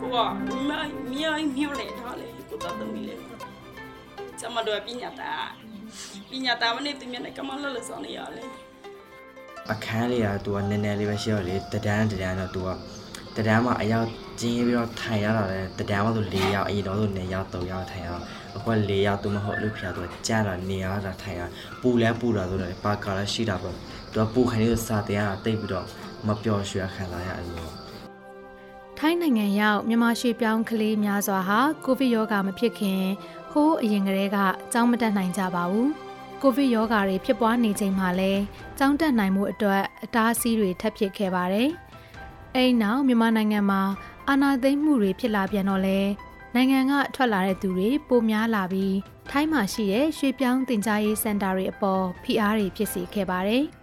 ကိုကမိုင်းမြိုင်းမြို့လေထားလေကိုတတ်သမီးလေကျမတို့ပညာတာပညာတာမနေ့တမနေ့ကမလလဆောင်နေရလေအခန်းလေးကသူကနည်းနည်းလေးပဲရှိတော့လေတဒန်းတဒန်းတော့သူကတဒန်းမှာအရောက်ကျင်းပြီးတော့ထိုင်ရတာလေတဒန်းမှာဆို၄ယောက်အရင်တော့ဆို2ယောက်3ယောက်ထိုင်ရအောင်အခုက၄ယောက်သူမဟုတ်လို့ဖျားသူကကြမ်းတာနေရတာထိုင်ရပူလဲပူတာဆိုတော့ပါကာလည်းရှိတာပေါ့ သူကပူခိုင်လို့စာတင်ရတာတိတ်ပြီးတော့မပျော်ရွှင်ခံစားရအဲ့လိုထိုင်းနိုင်ငံရောက်မြန်မာရွှေပြောင်းကလေးများစွာဟာကိုဗစ်ရောဂါမဖြစ်ခင်ဟိုးအရင်ကတည်းကကြောင်းမတက်နိုင်ကြပါဘူး။ကိုဗစ်ရောဂါတွေဖြစ်ပွားနေချိန်မှာလဲကြောင်းတက်နိုင်မှုအတွက်အတားအဆီးတွေထပ်ဖြစ်ခဲ့ပါတယ်။အဲဒီနောက်မြန်မာနိုင်ငံမှာအာဏာသိမ်းမှုတွေဖြစ်လာပြန်တော့လဲနိုင်ငံကထွက်လာတဲ့သူတွေပိုများလာပြီးထိုင်းမှာရှိတဲ့ရွှေပြောင်းတင် जा ရေးစင်တာတွေအပေါ်ဖိအားတွေဖြစ်စေခဲ့ပါတယ်။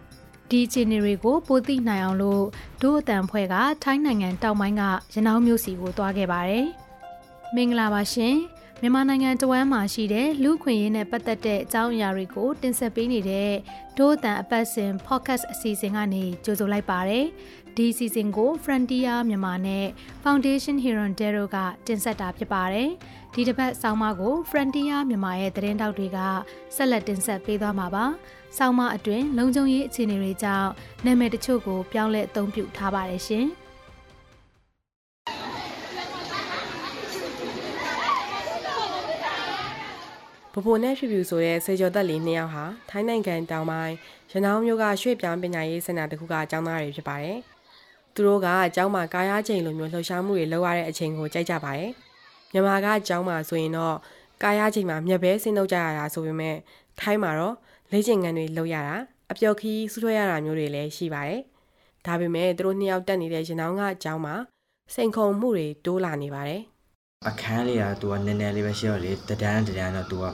ဒီအခြေအနေတွေကိုပိုသိနိုင်အောင်လို့ဒို့အတန်ဖွဲ့ကထိုင်းနိုင်ငံတောင်ပိုင်းကရနောင်းမြို့စီကိုတွားခဲ့ပါတယ်။မင်္ဂလာပါရှင်။မြန်မာနိုင်ငံတဝမ်းမှာရှိတဲ့လူခွင့်ရေးနဲ့ပတ်သက်တဲ့အကြောင်းအရာတွေကို တင်ဆက်ပေးနေတဲ့ဒို့အတန်အပတ်စဉ် podcast အစီအစဉ်ကနေကြိုဆိုလိုက်ပါတယ်။ဒီအစီအစဉ်ကို Frontier မြန်မာနဲ့ Foundation Hirondero ကတင်ဆက်တာဖြစ်ပါတယ်။ ဒီတစ်ပတ်ဆောင်းပါးကို Frontier မြန်မာရဲ့သတင်းတောက်တွေကဆက်လက်တင်ဆက်ပေးသွားမှာပါ။ဆောင်းပါးအတွင်းလုံခြုံရေးအခြေအနေတွေကြောင့်နာမည်တချို့ကိုပြောင်းလဲအသုံးပြုထားပါတယ်ရှင်။ပပိုနဲ့ဖြူဖြူဆိုတဲ့စေကျော်သက်လေးနှစ်ယောက်ဟာထိုင်းနိုင်ငံတောင်ပိုင်းရနောင်းမြို့ကရွှေ့ပြောင်းပညာရေးစင်တာတစ်ခုကအကြောင်းသားတွေဖြစ်ပါတယ်။သူတို့ကအကြောင်းမှာကာယချိန်လိုမျိုးလှုပ်ရှားမှုတွေလုပ်ရတဲ့အချိန်ကိုကြိုက်ကြပါတယ်။ မြန်မာကအကြောင်းမှာဆိုရင်တော့ကာယချိန်မှာမျက်ပဲဆင်းလုပ်ကြရတာဆိုပေမဲ့ထိုင်းမှာတော့လေ့ကျင့်ခန်းတွေလုပ်ရတာအပျော်ခီးဆူထွေးရတာမျိုးတွေလည်းရှိပါတယ်။ဒါပေမဲ့သူတို့နှစ်ယောက်တက်နေတဲ့ရနောင်းကအကြောင်းမှာစိန်ခုံမှုတွေတိုးလာနေပါတယ်။အခန်းလေးကသူကနည်းနည်းလေးပဲရှိတော့လေတဒန်းတဒန်းတော့သူက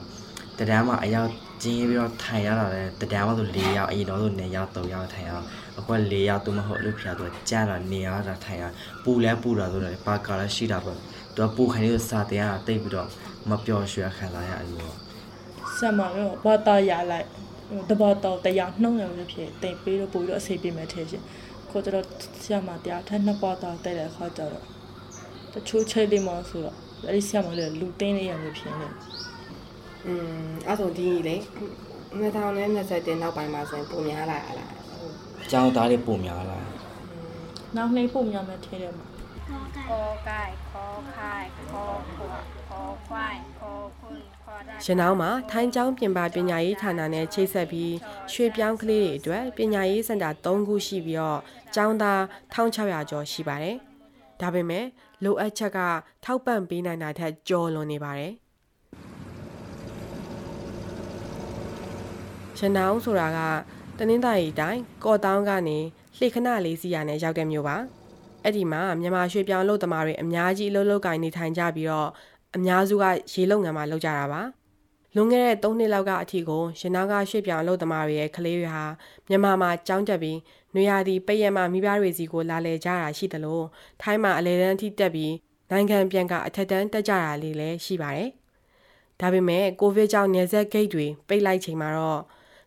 တဒန်းမှာအရောက်ကျင်းပြီးတော့ထိုင်ရတာလေတဒန်းမှာဆို၄ယောက်အရင်တော့ဆို2ယောက်3ယောက်ထိုင်ရအောင်အခုက၄ယောက်သူမဟုတ်လို့ဖျားသူကကြမ်းတာနေရတာထိုင်ရပူလဲပူတာဆိုတော့ပါကာလည်းရှိတာပေါ့ သူကပူခိုင်လို့စာတင်ရတာတိတ်ပြီးတော့မပျော်ရွှင်ခံစားရအဲ့လိုဆမ်မာတော့ဘာတာရလိုက်တဘာတော့တရားနှုံးရလို့ဖြစ်တိတ်ပေးလို့ပို့ပြီးတော့အစီပေးမယ်ထင်ရှင်ကိုကျတော့ဆရာမတရားထက်နှစ်ပါးတော့တိုက်တဲ့ခါကျတော့တချို့ချိန်လေးမှဆိုတော့အဲ့ဒီဆရာမလေးလူတင်းလေးရလို့ဖြစ်နေอืมအဲ့ဆိုဒီလေ2020နောက်ပိုင်းမှာဆိုရင်ပုံများလာလားအကြောင်းသားလေးပုံများလာနောက်နေ့ပုံများမယ်ထင်တယ်မှာ ရနောင်းမှာထိုင်းကျောင်းပြင်ပပညာရေးဌာနနဲ့ချိတ်ဆက်ပြီးရွှေပြောင်းကလေးတွေအတွက်ပညာရေးစင်တာ3ခုရှိပြီးတော့ကျောင်းသား1600ကျော်ရှိပါတယ်။ဒါပေမဲ့လိုအပ်ချက်ကထောက်ပံ့ပေးနိုင်တာထက်ကျော်လွန်နေပါတယ်။ရနောင်းဆိုတာကတနင်္သာရီတိုင်းကော့တောင်းကနေလှေခဏလေးစီရနဲ့ရောက်တဲ့မြို့ပါ။ အဲ့ဒီမှာမြန်မာရွှေပြောင်းလုပ်သမားတွေအများကြီးအလုပ်လုပ်ကိုင်နေထိုင်ကြပြီးတော့အများစုကရေလုံငန်းမှာလုပ်ကြတာပါ။လွန်ခဲ့တဲ့3နှစ်လောက်ကအထိကိုရနောင်းကရွှေပြောင်းလုပ်သမားတွေရဲ့ကလေးတွေဟာမြန်မာမှာကြောင်းတက်ပြီးနွေရာသီပိတ်ရက်မှမိဘတွေစီကိုလာလည်ကြတာရှိသလိုထိုင်းမှာအလဲတန်းအထိတက်ပြီးနိုင်ငံပြန်ကအထက်တန်းတက်ကြတာလေးလည်းရှိပါတယ်။ဒါပေမဲ့ကိုဗစ်ကြောင့်နေဆက်ဂိတ်တွေပိတ်လိုက်ချိန်မှာတော့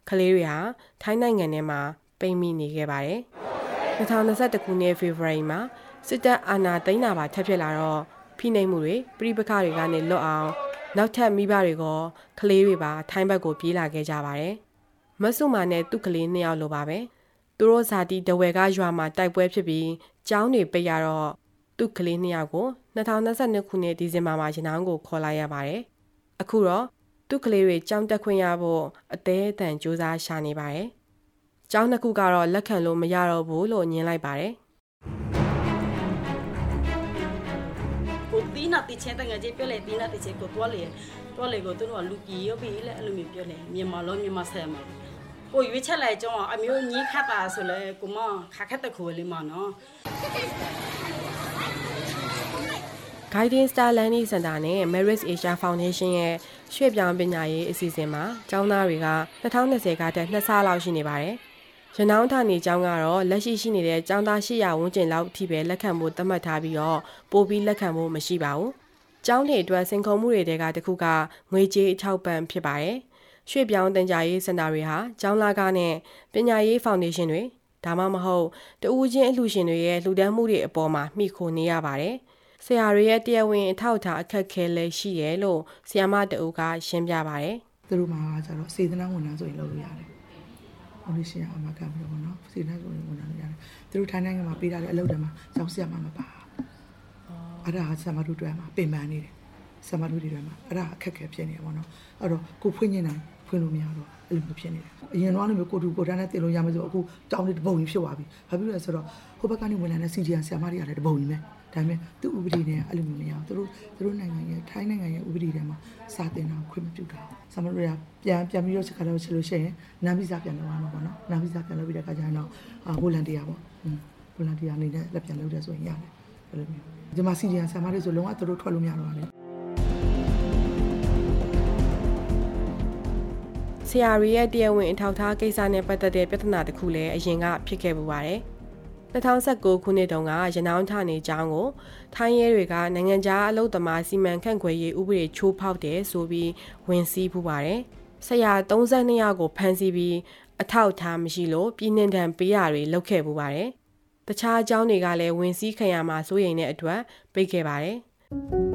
ကလေးတွေဟာထိုင်းနိုင်ငံထဲမှာပိတ်မိနေခဲ့ပါတယ်။ 2021ခုနှစ်ဖေဖော်ဝါရီမှာစစ်တပ်အာဏာသိမ်းတာပါထပ်ဖြစ်လာတော့ဖိနှိပ်မှုတွေပြည်ပခါတွေကနေလွတ်အောင်နောက်ထပ်မိဘတွေကကလေးတွေပါထိုင်းဘက်ကိုပြေးလာခဲ့ကြပါတယ်။မဆုမာနဲ့သူ့ကလေးနှစ်ယောက်လိုပါပဲ။သူတို့ဇာတိတဝဲကရွာမှာတိုက်ပွဲဖြစ်ပြီးကျောင်းတွေပိတ်ရတော့သူ့ကလေးနှစ်ယောက်ကို2022ခုနှစ်ဒီဇင်ဘာမှာရနောင်းကိုခေါ်လာရပါတယ်။အခုတော့သူ့ကလေးတွေကြောင်းတက်ခွင့်ရဖို့အသေးအတန်စူးစမ်းရှာနေပါတယ်။ ကျောင်းတစ်ခုကတော့လက်ခံလို့မရတော့ဘူးလို့ညင်းလိုက်ပါတယ်။ကိုတီးနာတီချဲတငယ်ချင်းပြောလေတီးနာတီချဲကိုတွားလေတွားလေကိုသူတို့ကလူကြီးရောပြီလေအဲ့လိုမျိုးပြောလေမြန်မာလုံးမြန်မာဆဲမှာကိုရွေးချက်လိုက်ကြောင်းအမျိုးညင်းခတ်တာဆိုလေကိုမခါခက်တခုလေးမနော် Guiding Star Learning Center နဲ့ Merit Asia Foundation ရဲ့ရွှေ့ပြောင်းပညာရေးအစီအစဉ်မှာကျောင်းသားတွေက2020ကတည်းကနှစ်ဆလောက်ရှိနေပါတယ်။ ရနောင်းဌာနေကျောင်းကတော့လက်ရှိရှိနေတဲ့ကျောင်းသား800ဝန်းကျင်လောက်အထိပဲလက်ခံဖို့သတ်မှတ်ထားပြီးတော့ပို့ပြီးလက်ခံဖို့မရှိပါဘူး။ကျောင်းတွေအတွက်စင်ခုံမှုတွေတဲကတစ်ခုကငွေကြေးအထောက်ပံ့ဖြစ်ပါတယ်။ရွှေ့ပြောင်းတင် जा ရေးစင်တာတွေဟာကျောင်းလာကားနဲ့ပညာရေးဖောင်ဒေးရှင်းတွေဒါမှမဟုတ်တူဦးချင်းအလှူရှင်တွေရဲ့လှူဒန်းမှုတွေအပေါ်မှာမိခိုနေရပါတယ်ဆရာတွေရဲ့တရားဝင်အထောက်အထားအခက်အခဲလည်းရှိတယ်လို့ဆရာမတူကရှင်းပြပါတယ်သူတို့မှာကျတော့စေတနာဝန်ထမ်းဆိုရင်လုပ်လို့ရတယ်။ ဟိုလိုရှင်အမကပြီးတော့ဗောနော်စေတနာဆိုရင်ဝန်ထမ်းလုပ်ရတယ်။သူတို့ထိုင်းနိုင်ငံမှာပေးထားတဲ့အလုပ်တွေမှာကျောင်းဆရာမမပါဘူး။အဲ့ဒါကဆရာမတို့တွေ့မှာပင်ပန်းနေတယ်။ဆရာမတို့တွေတွေ့မှာအဲ့ဒါအခက်အခဲဖြစ်နေတယ်ဗောနော်။အဲ့တော့ကိုဖွင့်နေနိုင်ဖွင့်လို့မရတော့အဲ့လိုမျိုးဖြစ်နေတယ်။အရင်တော့အဲ့လိုမျိုးကိုတူကိုတန်းနဲ့တင်လို့ရမယ်ဆိုအခုတောင်းနေတပုံကြီးဖြစ်သွားပြီ။ဘာဖြစ်လို့လဲဆိုတော့ဟိုဘက်ကနေဝင်လာတဲ့ CGN ဆရာမတွေကလည်းတပုံကြီးပဲ။ ဒါပေမဲ့သူ့ဥပဒေနဲ့အဲ့လိုမျိုးမရဘူး။သူတို့သူတို့နိုင်ငံရဲ့ထိုင်းနိုင်ငံရဲ့ဥပဒေထဲမှာစာတင်တာခွင့်မပြုတာ။ဆရာမတို့ကပြန်ပြန်ပြီးတော့ချက်ခါတော့ချလို့ရှိရင်နမ်ဗီဇာပြန်လုပ်ရမှာပေါ့နော်။နမ်ဗီဇာပြန်လုပ်ပြီးတဲ့အခါကျရင်တော့အာဗိုလန်တီယာပေါ့။อืมဗိုလန်တီယာအနေနဲ့လက်ပြန်လုပ်တယ်ဆိုရင်ရတယ်။အဲ့လိုမျိုး။ဒီမှာ CGN ဆရာမတွေဆိုလုံးဝသူတို့ထွက်လို့မရတော့ဘူးလေ။ဆရာရီရဲ့တရားဝင်အထောက်အထားကိစ္စနဲ့ပတ်သက်တဲ့ပြဿနာတစ်ခုလည်းအရင်ကဖြစ်ခဲ့ပူပါတယ်။ 2019ခုနှစ်တုန်းကရနောင်းထနေကြောင်းကိုထိုင်းရဲတွေကနိုင်ငံခြားအလုပ်သမားစီမံခန့်ခွဲရေးဥပဒေချိုးဖောက်တယ်ဆိုပြီးဝင်စီးပူပါတယ်။ဆရာ32ယောက်ကိုဖမ်းဆီးပြီးအထောက်အထားမရှိလို့ပြည်နှင်တံပေးရတွေလုပ်ခဲ့ပူပါတယ်။တခြားအကြောင်းတွေကလည်းဝင်စီးခံရမှာစိုးရိမ်တဲ့အတွက်ပိတ်ခဲ့ပါတယ်။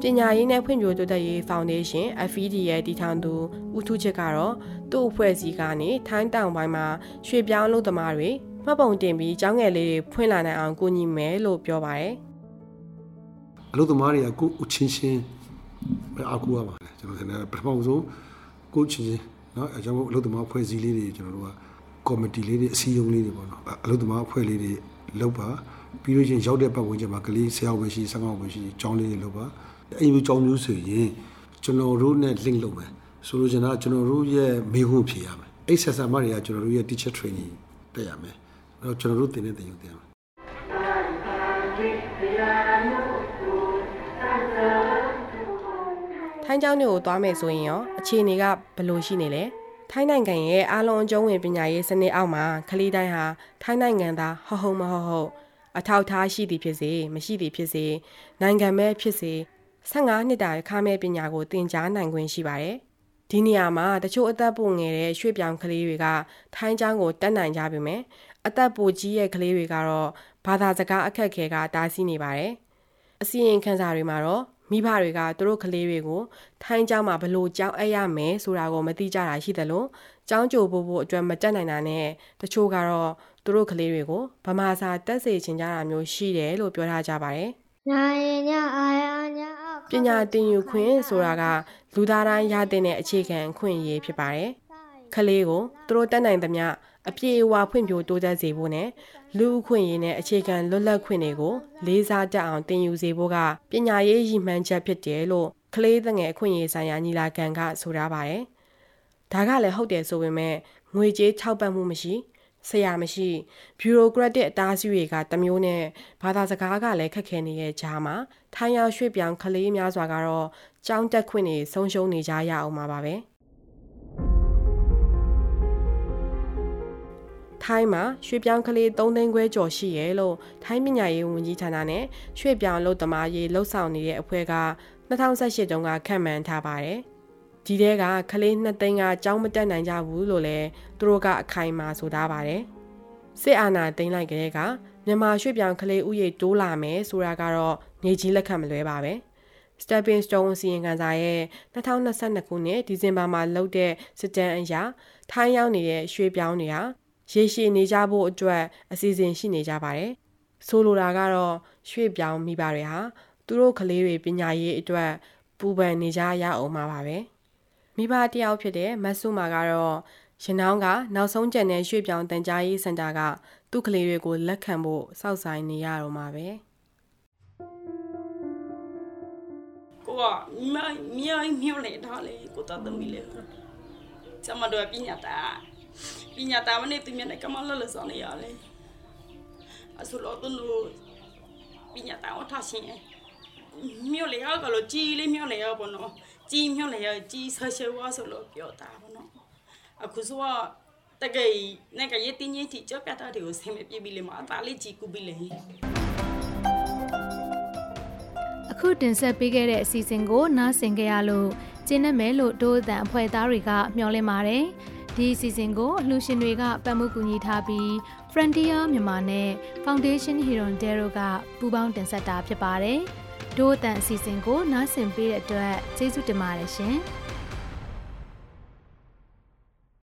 ပညာရေးနဲ့ဖွံ့ဖြိုးတိုးတက်ရေးဖောင်ဒေးရှင်း FED ရဲ့တည်ထောင်သူဦးထုချစ်ကတော့သူ့အဖွဲ့အစည်းကနေထိုင်းတောင်ပိုင်းမှာရွှေပြောင်းလုပ်သမားတွေမှတ်ပုံတင်ပြီးကျောင်းငယ်လေးတွေဖွင့်လာနိုင်အောင်ကူညီမယ်လို့ပြောပါတယ် အလုပ်သမားတွေကကိုယ်အချင်းချင်းပဲအကူရပါတယ်ကျွန်တော်ထင်တယ်ပထမဆုံးကိုယ်ချင်းချင်းเนาะအဲကြောင့်မို့အလုပ်သမားအဖွဲ့အစည်းလေးတွေကျွန်တော်တို့ကကော်မတီလေးတွေအစည်းအရုံးလေးတွေပေါ့နော်အလုပ်သမားအဖွဲ့လေးတွေလုပ်ပါပြီးလို့ချင်းရောက်တဲ့ပတ်ဝန်းကျင်မှာကလေးဆရာဝန်ရှိဆရာဝန်ရှိကျောင်းလေးတွေလုပ်ပါ အဲ့ဒီကျောင်းမျိုးဆိုရင်ကျွန်တော်တို့နဲ့ link လုပ်မယ်ဆိုလိုချင်တာကျွန်တော်တို့ရဲ့မေးခွန်းဖြေရမယ်အဲ့ဆက်ဆံမတွေကကျွန်တော်တို့ရဲ့ teacher training တက်ရမယ်အဲ့တော့ကျွန်တော်တို့တင်တဲ့တင်ယူတင်ရမယ်။ထိုင်းကျောင်းတွေကိုသွားမယ်ဆိုရင်ရောအခြေအနေကဘယ်လိုရှိနေလဲ။ထိုင်းနိုင်ငံရဲ့အားလုံးအကျုံးဝင်ပညာရေးစနစ်အောက်မှာကလေးတိုင်းဟာထိုင်းနိုင်ငံသားဟုတ်ဟုတ်မဟုတ်ဟုတ်အထောက်အထားရှိသည်ဖြစ်စေမရှိသည်ဖြစ်စေနိုင်ငံမဲ့ဖြစ်စေ 15နှစ်တာခါမဲ့ပညာကိုသင်ကြားနိုင်ခွင့်ရှိပါတယ်။ဒီနေရာမှာတချို့အသက်ပိုငယ်တဲ့ရွှေ့ပြောင်းကလေးတွေကထိုင်းကျောင်းကိုတက်နိုင်ကြပြီမယ်။အသက်ပိုကြီးရဲ့ကလေးတွေကတော့ဘာသာစကားအခက်အခဲကတားဆီးနေပါတယ်။အစီရင်ခံစာတွေမှာတော့မိဘတွေကသူတို့ကလေးတွေကိုထိုင်းကျောင်းမှာဘလို့ကြောင်းအပ်ရမယ်ဆိုတာကိုမသိကြတာရှိတယ်လို့ကျောင်းကြိုဖို့ဖို့အတွက်မတက်နိုင်တာနဲ့တချို့ကတော့သူတို့ကလေးတွေကိုဗမာစာတက်စေချင်ကြတာမျိုးရှိတယ်လို့ပြောထားကြပါတယ်။ညာရင်ညအာရညာအောက် ပညာသင်ယူခွင့်ဆိုတာကလူသားတိုင်းရတဲ့အခြေခံအခွင့်အရေးဖြစ်ပါတယ်။ကလေးကိုသူတို့တက်နိုင်သမျှအပြည့်အဝဖွံ့ဖြိုးတိုးတက်စေဖို့နဲ့လူအခွင့်အရေးနဲ့အခြေခံလွတ်လပ်ခွင့်တွေကိုလေးစားတတ်အောင်သင်ယူစေဖို့ကပညာရေးရည်မှန်းချက်ဖြစ်တယ်လို့ကလေးသငယ်အခွင့်အရေးဆိုင်ရာညီလာခံကဆိုထားပါတယ်။ဒါကလည်းဟုတ်တယ်ဆိုပေမဲ့ငွေကြေးထောက်ပံ့မှုမရှိ ဆရာမရှိဘီရိုကရက်တစ်အတားအဆီးတွေကတစ်မျိုးနဲ့ဘာသာစကားကလည်းခက်ခဲနေတဲ့ကြားမှာထိုင်းရောက်ရွှေ့ပြောင်းကလေးများစွာကတော့ကြောင်းတက်ခွင့်တွေဆုံးရှုံးနေကြရအောင်ပါပါပဲထိုင်းမှာရွှေ့ပြောင်းကလေး3သိန်းခွဲကျော်ရှိရဲလို့ထိုင်းပညာရေးဝန်ကြီးဌာနနဲ့ရွှေ့ပြောင်းလုပ်သမားရေးလှုပ်ဆောင်နေတဲ့အဖွဲ့က2018တုန်းကခန့်မှန်းထားပါတယ်။ ဒီတဲကကလေး2သိန်းကကြောင်းမတက်နိုင်ကြဘူးလို့လည်းသူတို့ကအခိုင်အမာဆိုထားပါတယ်။စစ်အာဏာသိမ်းလိုက်ကြတဲ့ကမြန်မာရွှေ့ပြောင်းကလေးဥယေတိုးလာမယ်ဆိုတာကတော့နေကြီးလက်ခံမလွဲပါပဲ။ Stepping Stone စီရင်ခံစာရဲ့2022ခုနှစ်ဒီဇင်ဘာမှာလုပ်တဲ့စစ်တမ်းအရထိုင်းရောက်နေတဲ့ရွှေ့ပြောင်းတွေဟာရေရှည်နေကြဖို့အတွက်အစီအစဉ်ရှိနေကြပါတယ်။ဆိုလိုတာကတော့ရွှေ့ပြောင်းမိဘတွေဟာသူတို့ကလေးတွေပညာရေးအတွက်ပူပန်နေကြရအောင်မှာပါပဲ။ မိဘတယောက်ဖြစ်တဲ့မတ်ဆုမာကတော့ရနောင်းကနောက်ဆုံးကျန်တဲ့ရွှေ့ပြောင်းတန်ကြားရေးစင်တာကသူ့ကလေးတွေကိုလက်ခံဖို့စောင့်ဆိုင်နေရတော့မှာပဲကိုကမြိုင်မြိုင်မြို့လေထားလေကိုတသမီးလေကျမတို့ပညာတာပညာတာမနဲ့သူမြနဲ့ကမလလဆောင်နေရလေအဆလို့တော့ပညာတာအထားရှင်မြို့လေကလို့ကြီးလေးမြို့လေရပေါ့နော် ကြီးမြို့လေရကြီးဆရှဝါဆိုလို့ပြောတာပေါ့နော်အခုဆိုတကယ်နဲ့ကရတင်ကြီးတီကြောက်ပြတာတွေကိုဆင်မပြေပြီလေမအသားလေးကြီးကူပြီလေအခုတင်ဆက်ပေးခဲ့တဲ့အစီအစဉ်ကိုနားဆင်ကြရလို့ကျင်းနေမယ်လို့ဒိုးအတန်အဖွဲ့သားတွေကမျှော်လင့်ပါတယ်ဒီအစီအစဉ်ကိုအလှူရှင်တွေကပတ်မှုကူညီထားပြီး Frontier မြန်မာနဲ့ Foundation Hero Dero ကပူးပေါင်းတင်ဆက်တာဖြစ်ပါတယ်။ ဒို့အတန်အစီအစဉ်ကိုနားဆင်ပေးတဲ့အတွက်ကျေးဇူးတင်ပါတယ်ရှင်။